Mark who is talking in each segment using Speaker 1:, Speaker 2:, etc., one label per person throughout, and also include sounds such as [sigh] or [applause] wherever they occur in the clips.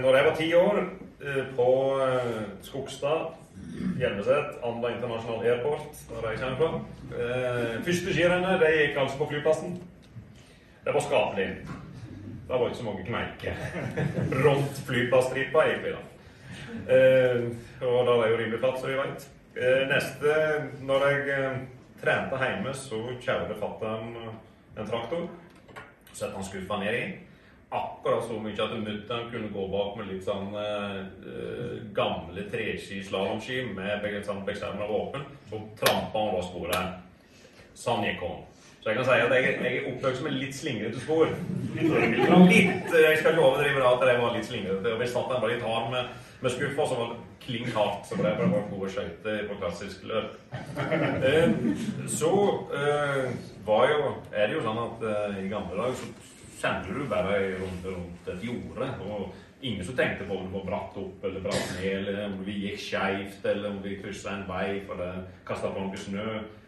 Speaker 1: Når jeg var ti år eh, på eh, Skogstad, Hjelmeset, Anda International Airport, der jeg kommer fra eh, Første skirennet det gikk altså på flyplassen. Det var skapelig. Det var ikke så mange kneiker. [laughs] Rundt flyplassstripa egentlig. da. Og da er det jo rimelig flatt, som vi veit. Neste, når jeg trente hjemme, så kjørte fatter'n en traktor. Sette han skuffa ned i akkurat så mye at mutter'n kunne gå bak med litt sånn eh, gamle treski-slalåmski med begge sånn, beksermer åpen. Så trampa han over sporet. Sånn gikk hun. Så jeg kan si at jeg, jeg er oppvokst med litt slingrete spor. Litt, Jeg skal ikke overdrive at jeg var litt slingrete. Vi satt der bare litt hard med, med skuffa så var det kling hardt. Så ble det bare gode skøyter på klassisk løp. Eh, så eh, var jo, er det jo sånn at eh, i gamle dager så kjente du bare rundt, rundt et jorde. Og ingen som tenkte på om det var bratt opp eller bratt ned, eller om vi gikk skeivt, eller om vi kryssa en vei for å kaste på noe snø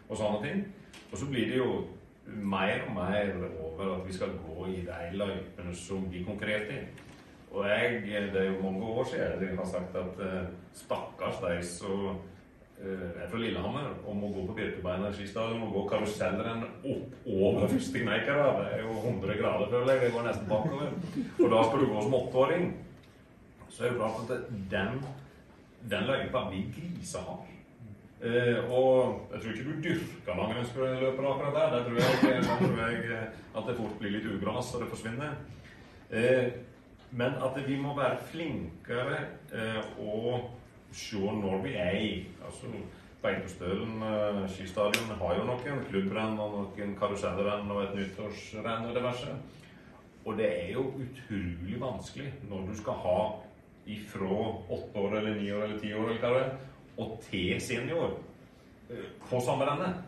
Speaker 1: og sånne ting. Og så blir det jo mer og mer over at vi skal gå i de løypene som vi konkurrerte i. Og jeg, det er jo mange år siden jeg har sagt at stakkars de som uh, er fra Lillehammer og må gå på Birkebeina skistadion og gå karusellrenn opp over første. Det er jo 100 grader, føler jeg. Det går nesten bakover. Og da skal du gå som åtteåring. Så er det klart at den, den løypa blir grisehard. Eh, og jeg tror ikke du dyrker langrennsløpere akkurat der. Der tror, jeg, tror jeg at det fort blir litt ugras, og det forsvinner. Eh, men at vi må være flinkere eh, og se når vi er i. Altså, Beitostølen uh, skistadion har jo noen klubbrenn og noen karusellrenn og et nyttårsrenn og diverse. Og det er jo utrolig vanskelig når du skal ha ifra åtte år eller ni år eller ti år eller hva det er, og til senior eh, på samme rennet.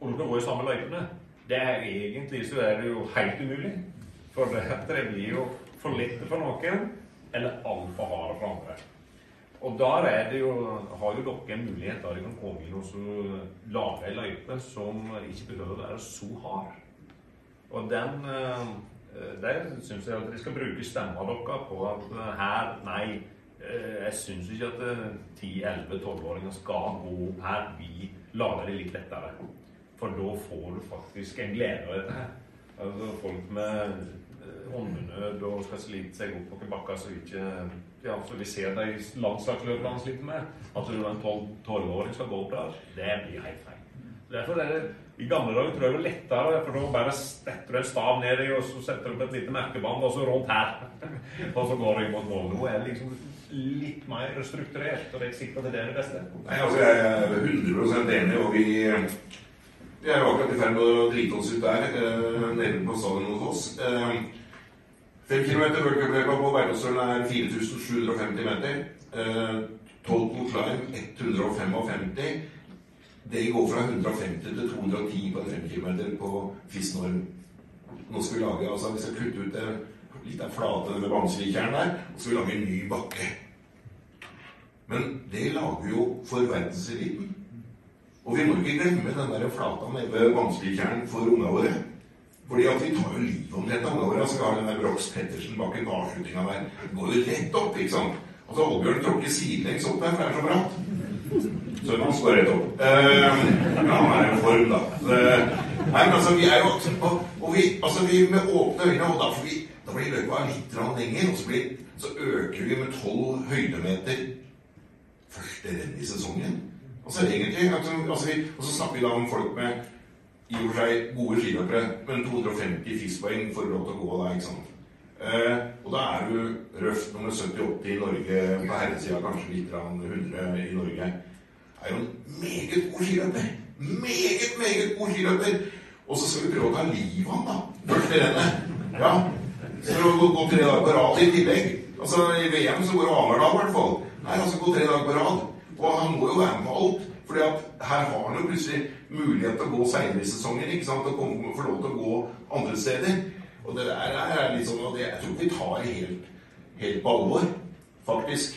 Speaker 1: Og du skal gå i samme løypene. Det er egentlig så er det jo helt umulig. For det blir jo for lite for noen, eller altfor harde for andre. Og der er det jo, har jo dere en mulighet der dere kan komme inn og lage ei løype som ikke behøver å være så hard. Og den eh, Der syns jeg at dere skal bruke stemma deres på at eh, her Nei, eh, jeg syns ikke at 10-11-12-åringer skal gå her. Vi lager det litt lettere. For da får du faktisk en glede av dette her. Altså folk med håndnød og skal slite seg opp noen bakker så ikke ja, så vi ser de landslagsløperne sliter med. At du en tolvåring skal gå opp der, det blir helt feil. Derfor er det i gamle dager tror jeg det var lettere, for da bare setter du en stav ned i, og så setter du opp et lite merkebånd, og så rundt her. [laughs] og så går du mot mål. Nå er det liksom litt mer strukturert, og det er ikke sikkert at det er det beste.
Speaker 2: Nei, altså Jeg er 100 enig, og vi, vi er jo akkurat i ferd med å drite oss ut der, eh, nede på stadion hos oss. Eh, 5 km worldcupløypa på Beitostølen er 4750 meter. Eh, total climb 155. Det går fra 150 til 210 på 5 km på Fisnorm. Nå skal vi lage, altså vi skal kutte ut det, litt av flate med Bamselikjern der, og så skal vi lage en ny bakke. Men det lager jo for verdenseliten. Og vi må ikke glemme den der flata nede Bamselikjern for unga våre. Fordi at vi tar jo livet omtrent av våre. Altså, så har den der Brox Pettersen bak en avslutninga der. Går jo rett opp, ikke sant? Altså, Oddbjørn tråkker sidelengs opp der, for det er så bratt. Så man står rett opp. Uh, ja, han er i form, da. Uh, nei, men altså, vi er jo og, og vi, altså, vi med åpne øyne, og da, får vi, da blir løypa litt lenger, og så, blir, så øker vi med tolv høydemeter første renn i sesongen. Altså, egentlig, altså, vi, og så snakker vi da om folk med i og for seg gode skiløpere, men 250 FIS-poeng får å gå der. ikke sant. Eh, og da er du røft nummer 70-80 i Norge, på herresida kanskje litt 100 i Norge. Er jo en meget god skiløper. Meget, meget god skiløper. Og så skal vi prøve å ta livet av ham, da. Først i rennet. Ja. Så gå, gå tre dager på rad i tillegg. Altså, I VM så går det annenhver i hvert fall. Nei, altså gå tre dager på rad. Og han må jo være med på alt. Fordi at her har han jo plutselig mulighet til å gå seinere i sesongen. ikke sant, Og komme, få lov til å gå andre steder. Og det der er litt sånn at jeg tror vi tar helt, helt på alvor, faktisk.